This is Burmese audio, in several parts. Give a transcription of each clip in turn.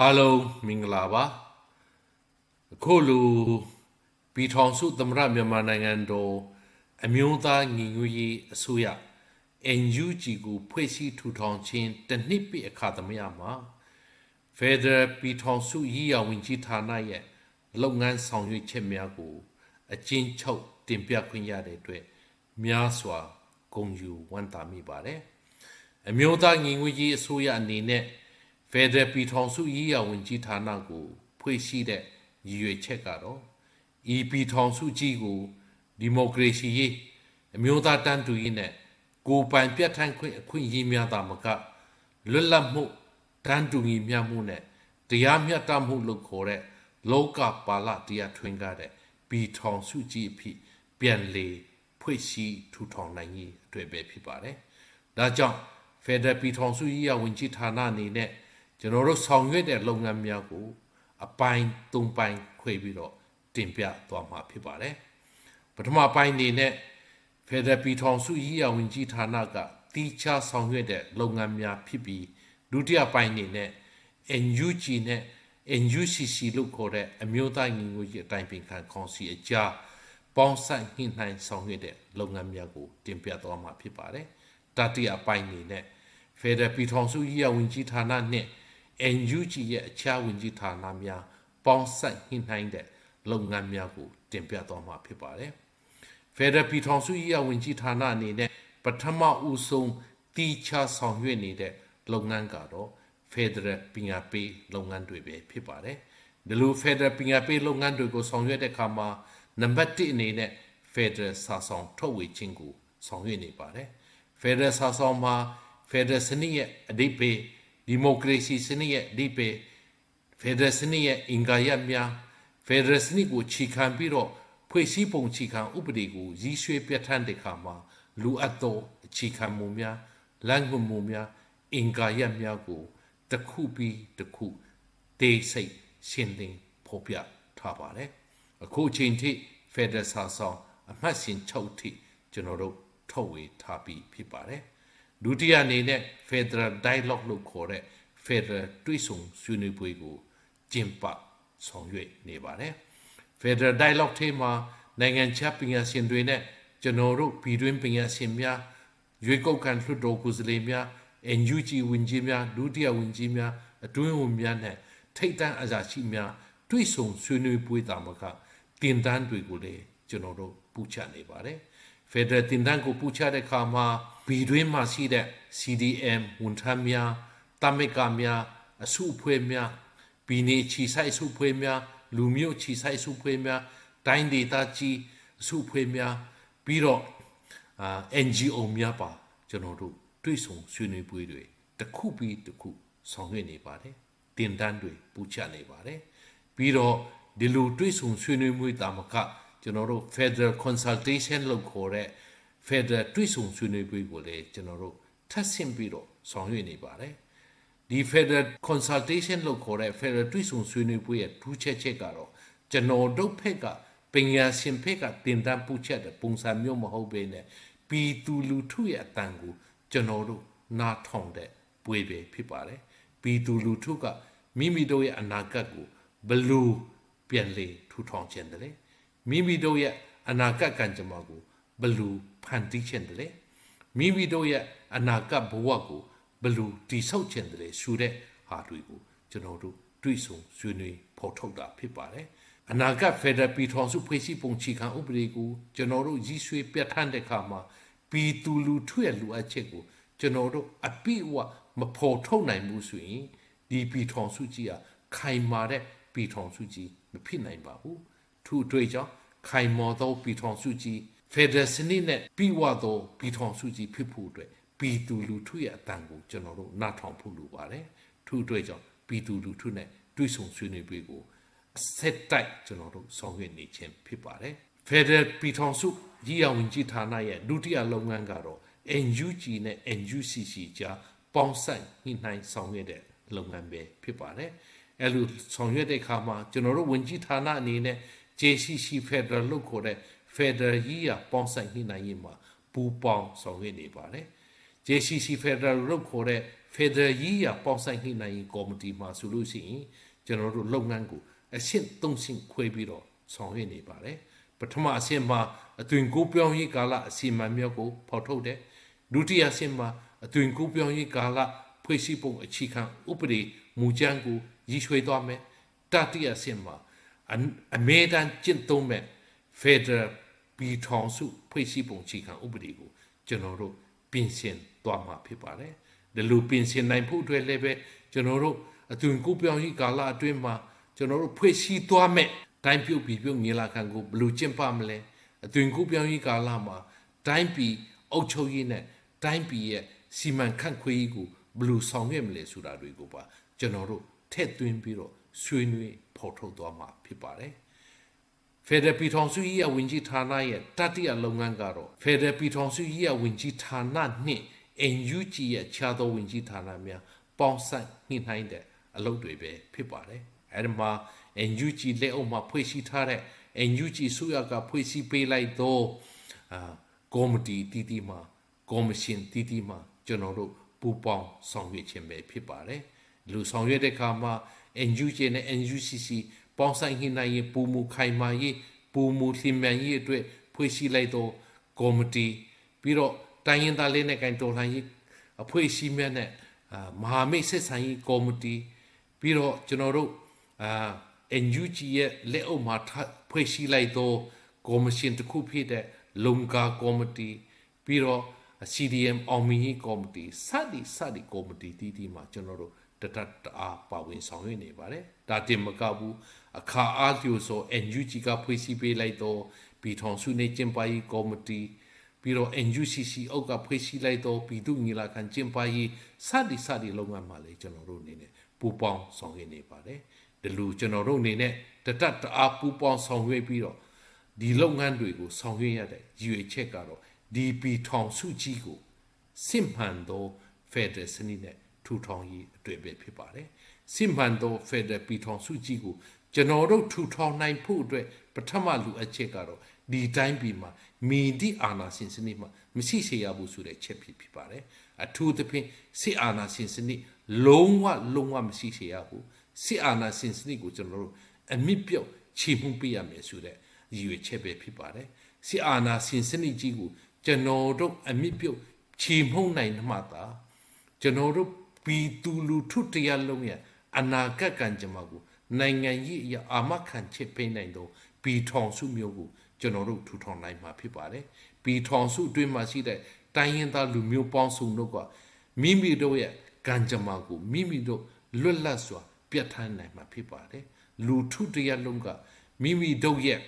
အားလုံးမင်္ဂလာပါအခုလူပြည်ထောင်စုသမ္မတမြန်မာနိုင်ငံတော်အမျိုးသားညီညွတ်ရေးအစိုးရ NUG ကိုဖွဲ့စည်းထူထောင်ခြင်းတနှစ်ပြည့်အခါသမယမှာ Federal ပြည်ထောင်စုရည်ရဝင်ကြီးဌာနရဲ့လုပ်ငန်းဆောင်ရွက်ချက်များကို အကျဉ်းချုပ်တင်ပြခွင့်ရတဲ့အတွက်များစွာဂုဏ်ယူဝမ်းသာမိပါတယ်အမျိုးသားညီညွတ်ရေးအစိုးရအနေနဲ့ ဖက်ဒရယ်ပြည်ထောင်စုရေးရာဝန်ကြီးဌာနကို ဖွဲ့စည်းတဲ့ရည်ရွယ်ချက်ကတော့ဤပြည်ထောင်စုကြီးကိုဒီမိုကရေစီရေးအမျိုးသားတန်းတူရေးနဲ့ကိုပိုင်ပြဋ္ဌာန်းခွင့်အခွင့်အရေးများသာမကလွတ်လပ်မှုတန်းတူညီမျှမှုနဲ့တရားမျှတမှုလို့ခေါ်တဲ့လောကပါဠတရားထွင်ကားတဲ့ပြည်ထောင်စုကြီးအဖြစ်ပြန်လေဖွဲ့စည်းထူထောင်နိုင်ရေးအတွက်ပဲဖြစ်ပါတယ်။ဒါကြောင့်ဖက်ဒရယ်ပြည်ထောင်စုရေးရာဝန်ကြီးဌာနအနေနဲ့ ကျွန်တော်တို့ဆောင်ရွက်တဲ့လုပ်ငန်းများကို အပိုင်း၃ပိုင်းခွဲပြီးတော့တင်ပြသွားမှာဖြစ်ပါတယ်ပထမပိုင်းအနေနဲ့ဖက်ဒရယ်ပြည်ထောင်စုရေးရာဝန်ကြီးဌာနကတီးခြားဆောင်ရွက်တဲ့လုပ်ငန်းများဖြစ်ပြီးဒုတိယပိုင်းအနေနဲ့ NUG နဲ့ NUCC လို့ခေါ်တဲ့အမျိုးသားညီညွတ်ရေးအတိုင်းပင်ခံကောင်စီအကြားပေါင်းစပ်ညှိနှိုင်းဆောင်ရွက်တဲ့လုပ်ငန်းများကိုတင်ပြသွားမှာဖြစ်ပါတယ်။တတိယပိုင်းအနေနဲ့ဖေဒရယ်ပြည်ထောင်စုရေးရာဝန်ကြီးဌာနနဲ့ NUG ရဲ့အခြားဝန်ကြီးဌာနများပေါင်းစပ်ညှိနှိုင်းတဲ့လုပ်ငန်းများကိုတင်ပြသွားမှာဖြစ်ပါတယ်။ဖက်ဒရယ်ပြည်ထောင်စုရေးရာဝန်ကြီးဌာနအနေနဲ့ပထမဦးဆုံးတီးခြားဆောင်ရွက်နေတဲ့လုပ်ငန်းကတော့ဖက်ဒရယ်ပညာပေးလုပ်ငန်းတွေပဲဖြစ်ပါတယ်။ဒီလိုဖက်ဒရယ်ပညာပေးလုပ်ငန်းတွေကိုဆောင်ရွက်တဲ့အခါမှာနံပါတ်1အနေနဲ့ဖက်ဒရယ်စာဆောင်ထုတ်ဝေခြင်းကိုဆောင်ရွက်နေပါတယ်။ဖက်ဒရယ်စာဆောင်မှာဖက်ဒရယ်စနစ်ရဲ့အဓိပ္ပာယ် ဒီမိုကရေစီစနစ်ရဲ့အဓိပ္ပာယ်ဖက်ဒရယ်စနစ်ရဲ့အင်္ဂါရပ်များဖက်ဒရယ်စနစ်ကိုခြိခံပြီးတော့ဖွဲ့စည်းပုံခြိခံဥပဒေကိုရည်ရွယ်ပြဋ္ဌာန်းတဲ့အခါမှာလူအပ်သောအခြေခံမှုများလမ်းညွှန်မှုများအင်္ဂါရပ်များကိုတစ်ခုပြီးတစ်ခုတေးစိတ်ရှင်းလင်းဖော်ပြထားပါတယ်အခုအချိန်ထိဖက်ဒရယ်စာဆောင်အမှတ်စဉ်6ထိကျွန်တော်တို့ထုတ်ဝေထားပြီးဖြစ်ပါတယ် ဒုတိယအနေနဲ့ Federal Dialogue လို့ခေါ်တဲ့ Federal တွေ့ဆုံဆွေးနွေးပွဲကိုကျင်းပဆောင်ရွက်နေပါတယ် Federal Dialogue ထဲမှာနိုင်ငံခြားပညာရှင်တွေနဲ့ကျွန်တော်တို့ပြည်တွင်းပညာရှင်များရွေးကောက်ခံလွှတ်တော်ကိုယ်စားလှယ်များ NUG ဝန်ကြီးများဒုတိယဝန်ကြီးများအတွင်းဝန်များနဲ့ထိတ်တန့်အရာရှိများတွေ့ဆုံဆွေးနွေးပွဲတာမကတင်တန်းတွေကိုလည်းကျွန်တော်တို့ပူချနေပါတယ် ဖက်ဒရယ်တင်တန်းကိုပူချတဲ့အခါမှာဘီတွင်းမှာရှိတဲ့ CDM ဝန်ထမ်းများတမက်ကများအစုအဖွဲ့များဘီနေချီဆိုင်စုအဖွဲ့များလူမျိုးချီဆိုင်စုအဖွဲ့များတိုင်းဒေသကြီးအစုအဖွဲ့များပြီးတော့အာ NGO များပါကျွန်တော်တို့တွေ့ဆုံဆွေးနွေးပွဲတွေတစ်ခုပြီးတစ်ခုဆောင်ရွက်နေပါတယ်တင်တန်းတွေပူချနေပါတယ်ပြီးတော့ဒီလိုတွေ့ဆုံဆွေးနွေးမှုတာမက ကျွန်တော်တို့ Federal Consultation လို့ခေါ်တဲ့ Federal တွေ့ဆုံဆွေးနွေးပွဲကိုလည်းကျွန်တော်တို့ထပ်ဆင့်ပြီးတော့ဆောင်ရွက်နေပါတယ်ဒီ Federal Consultation လို့ခေါ်တဲ့ Federal တွေ့ဆုံဆွေးနွေးပွဲရဲ့ထူးခြားချက်ကတော့ကျွန်တော်တို့ဖက်ကပညာရှင်ဖက်ကတင်တန်းပူချက်တဲ့ပုံစံမျိုးမဟုတ်ဘဲနဲ့ပြည်သူလူထုရဲ့အတန်ကိုကျွန်တော်တို့နားထောင်တဲ့ပွဲပဲဖြစ်ပါတယ်ပြည်သူလူထုကမိမိတို့ရဲ့အနာဂတ်ကိုဘလို့ပြန်လေထူထောင်ခြင်းတယ် မိမိတို့ရဲ့အနာဂတ်ကံကြမ္မာကိုဘလူဖန်တီးခြင်းတယ်မိမိတို့ရဲ့အနာဂတ်ဘဝကိုဘလူတိဆောက်ခြင်းတယ်ဆိုတဲ့ဟာတွေကိုကျွန်တော်တို့တွေ့ဆုံဆွေးနွေးဖော်ထုတ်တာဖြစ်ပါတယ်အနာဂတ်ဖက်ဒရယ်ပြည်ထောင်စုဖွဲ့စည်းပုံချီခံဥပဒေကိုကျွန်တော်တို့ရည်ရွှေပြဋ္ဌာန်းတဲ့အခါမှာပြည်သူလူထုရဲ့လူအပ်ချက်ကိုကျွန်တော်တို့အပြည့်အဝမဖော်ထုတ်နိုင်ဘူးဆိုရင်ဒီပြည်ထောင်စုကြီးကခိုင်မာတဲ့ပြည်ထောင်စုကြီးမဖြစ်နိုင်ပါဘူး ထူအတွေ့ကြောင့်ခိုင်မော်သောပြည်ထောင်စုကြီးဖက်ဒရယ်စနစ်နဲ့ပြီးဝသောပြည်ထောင်စုကြီးဖြစ်ဖို့အတွက်ပြည်သူလူထုရဲ့အတန်ကိုကျွန်တော်တို့နားထောင်ဖို့လိုပါတယ်ထူအတွေ့ကြောင့်ပြည်သူလူထုနဲ့တွေ့ဆုံဆွေးနွေးပွဲကိုဆက်တိုက်ကျွန်တော်တို့ဆောင်ရွက်နေခြင်းဖြစ်ပါတယ်ဖက်ဒရယ်ပြည်ထောင်စုကြီးအောင်ဝင်ကြီးဌာနရဲ့ဒုတိယလုပ်ငန်းကတော့ NUG နဲ့ NUCC ကြားပေါင်းစပ်ညှိနှိုင်းဆောင်ရွက်တဲ့လုပ်ငန်းပဲဖြစ်ပါတယ်အဲလိုဆောင်ရွက်တဲ့အခါမှာကျွန်တော်တို့ဝင်ကြီးဌာနအနေနဲ့ JCC Federal လို့ခေါ်တဲ့ Federal ကြီးရပေါင်းစပ်ညှိနှိုင်းရေးမှာပူးပေါင်းဆောင်ရွက်နေပါတယ် JCC Federal လို့ခေါ်တဲ့ Federal ရေးရပေါင်းဆိုင်နှိမ့်နိုင်ရေးကော်မတီမှာဆိုလို့ရှိရင်ကျွန်တော်တို့လုပ်ငန်းကိုအဆင့်၃ဆင့်ခွဲပြီးတော့ဆောင်ရွက်နေပါတယ်ပထမအဆင့်မှာအသွင်ကူးပြောင်းရေးကာလအစီအမံမျိုးကိုဖော်ထုတ်တယ်ဒုတိယအဆင့်မှာအသွင်ကူးပြောင်းရေးကာလဖွဲ့စည်းပုံအခြေခံဥပဒေမူကြမ်းကိုရည်ရွယ်သွားမယ်တတိယအဆင့်မှာ အမေတန်ကျင့်သုံးမဲ့ Federal ပြည်ထောင်စုဖွဲ့စည်းပုံအခြေခံဥပဒေကိုကျွန်တော်တို့ပြင်ဆင်သွားမှာဖြစ်ပါတယ်ဒီလိုပြင်ဆင်နိုင်ဖို့အတွက်လည်းပဲကျွန်တော်တို့အသွင်ကူးပြောင်းရေးကာလအတွင်းမှာကျွန်တော်တို့ဖွဲ့စည်းသွားမဲ့တိုင်းပြုတ်ပြည်ပြုတ်ညီလာခံကိုဘယ်လိုကျင့်ပမလဲအသွင်ကူးပြောင်းရေးကာလမှာတိုင်းပြည်အုပ်ချုပ်ရေးနဲ့တိုင်းပြည်ရဲ့စီမံခန့်ခွဲရေးကိုဘယ်လိုဆောင်ရွက်မလဲဆိုတာတွေကိုပါကျွန်တော်တို့ထည့်သွင်းပြီးတော့ ဆွေးနွေးဖော်ထုတ်သွားမှာဖြစ်ပါတယ်ဖက်ဒရယ်ပြည်ထောင်စုကြီးရဲ့ဝင်ကြီးဌာနရဲ့တတိယလုပ်ငန်းကတော့ဖက်ဒရယ်ပြည်ထောင်စုကြီးရဲ့ဝင်ကြီးဌာနနှင့် NUG ရဲ့ခြားသောဝင်ကြီးဌာနများပေါင်းစပ်ညှိနှိုင်းတဲ့အလုပ်တွေပဲဖြစ်ပါတယ်အဲဒီမှာ NUG လက်အောက်မှာဖွဲ့စည်းထားတဲ့ NUG ဆိုရကဖွဲ့စည်းပေးလိုက်သောအာကော်မတီတီတီမှာကော်မရှင်တီတီမှာကျွန်တော်တို့ပူးပေါင်းဆောင်ရွက်ခြင်းပဲဖြစ်ပါတယ်လူဆောင်ရွက်တဲ့အခါမှာ NUG နဲ့ NUCC ပေါင်းဆိုင်ဟိနိုင်ရေးပူမူခိုင်မာရေးပူမူသင်မြန်ရေးအတွက်ဖွဲ့စည်းလိုက်သောကော်မတီပြီးတော့တိုင်းရင်းသားလေးနဲ့ကန်တော်လှန်ရေးအဖွဲ့အစည်းများနဲ့အာမဟာမိတ်ဆက်ဆံရေးကော်မတီပြီးတော့ကျွန်တော်တို့အာ NUG ရဲ့လက်အောက်မှာဖွဲ့စည်းလိုက်သောကော်မရှင်တစ်ခုဖြစ်တဲ့လုံကာကော်မတီပြီးတော့ CDM အောင်မြင်ရေးကော်မတီစသည်စသည်ကော်မတီတီးတီးမှာကျွန်တော်တို့ တတတအားပါဝင်ဆောင်ရွက်နေပါတယ်ဒါတင်မကဘူးအခါအားလျို့ဆို NUG ကဖွဲ့စည်းပေးလိုက်သောပြည်ထောင်စုနေကျင်းပရေးကော်မတီပြီးတော့ NUCC အောက်ကဖွဲ့စည်းလိုက်သောပြည်သူ့ညီလာခံကျင်းပရေးစသည်စသည်လုပ်ငန်းမှာလေကျွန်တော်တို့အနေနဲ့ပူးပေါင်းဆောင်ရွက်နေပါတယ်ဒီလိုကျွန်တော်တို့အနေနဲ့တတတအားပူးပေါင်းဆောင်ရွက်ပြီးတော့ဒီလုပ်ငန်းတွေကိုဆောင်ရွက်ရတဲ့ရည်ရွယ်ချက်ကတော့ဒီပြည်ထောင်စုကြီးကိုစစ်မှန်သော Federal စနစ်နဲ့ ထူထောင်ရေးအတွက်ပဲဖြစ်ပါတယ်စစ်မှန်သော Federal ပြည်ထောင်စုကြီးကိုကျွန်တော်တို့ထူထောင်နိုင်ဖို့အတွက်ပထမလူအချက်ကတော့ဒီတိုင်းပြည်မှာမီဒီအာနာရှင်စနစ်မှာမရှိစေရဘူးဆိုတဲ့ချက်ဖြစ်ဖြစ်ပါတယ်အထူးသဖြင့်စစ်အာဏာရှင်စနစ်လုံးဝလုံးဝမရှိစေရဘူးစစ်အာဏာရှင်စနစ်ကိုကျွန်တော်တို့အမြင့်ပြုတ်ချေမှုပေးရမယ်ဆိုတဲ့ရည်ရွယ်ချက်ပဲဖြစ်ပါတယ်စစ်အာဏာရှင်စနစ်ကြီးကိုကျွန်တော်တို့အမြင့်ပြုတ်ချေမှုနိုင်မှသာကျွန်တော်တို့ ပြည်သူလူထုတရားလုံးရဲ့အနာဂတ်ကံကြမ္မာကိုနိုင်ငံရေးအရာအာမခံချက်ပေးနိုင်သောပြည်ထောင်စုမျိုးကိုကျွန်တော်တို့ထူထောင်နိုင်မှာဖြစ်ပါတယ်ပြည်ထောင်စုအတွင်းမှာရှိတဲ့တိုင်းရင်းသားလူမျိုးပေါင်းစုံတို့ကမိမိတို့ရဲ့ကံကြမ္မာကိုမိမိတို့လွတ်လပ်စွာ ပြတ်ထန်းနိုင်မှာဖြစ်ပါတယ်လူထုတရားလုံးကမိမိတို့ရဲ့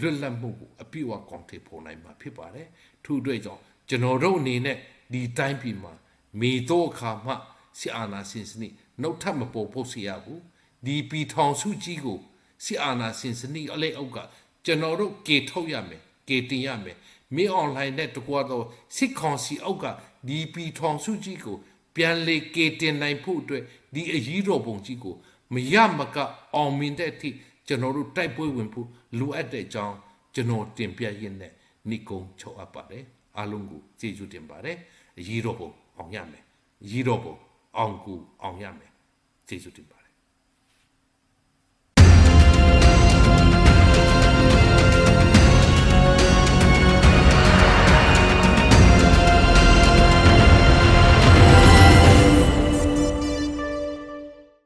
လွတ်လပ်မှုကိုအပြည့်အဝကောင်ထေဖော်နိုင်မှာဖြစ်ပါတယ်ထို့အတွက်ကြောင့်ကျွန်တော်တို့အနေနဲ့ဒီတိုင်းပြည်မှာမေတော့အခါမှ စစ်အာဏာရှင်စနစ်နှုတ်ထပ်မပေါ်ဖို့စီရဘူးဒီပြည်ထောင်စုကြီးကိုစစ်အာဏာရှင်စနစ်အလေးအောက်ကကျွန်တော်တို့ကေထုတ်ရမယ်ကေတင်ရမယ်မင်းအွန်လိုင်းနဲ့တကွာတော့စစ်ကောင်စီအောက်ကဒီပြည်ထောင်စုကြီးကို ပြန်လေကေတင်နိုင်ဖို့အတွက်ဒီအကြီးတော်ပုံကြီးကို မရမကအောင်မြင်တဲ့အထိကျွန်တော်တို့တိုက်ပွဲဝင်ဖို့လိုအပ်တဲ့အကြောင်းကျွန်တော်တင်ပြရင်းနဲ့ဏိကုံချုပ်အပ်ပါတယ်အားလုံးကိုကျေးဇူးတင်ပါတယ်အကြီးတော်ပုံအောင်ရမယ်အကြီးတော်ပုံ အောင်ကူအောင်ရမယ်ကျေးဇူးတင်ပါ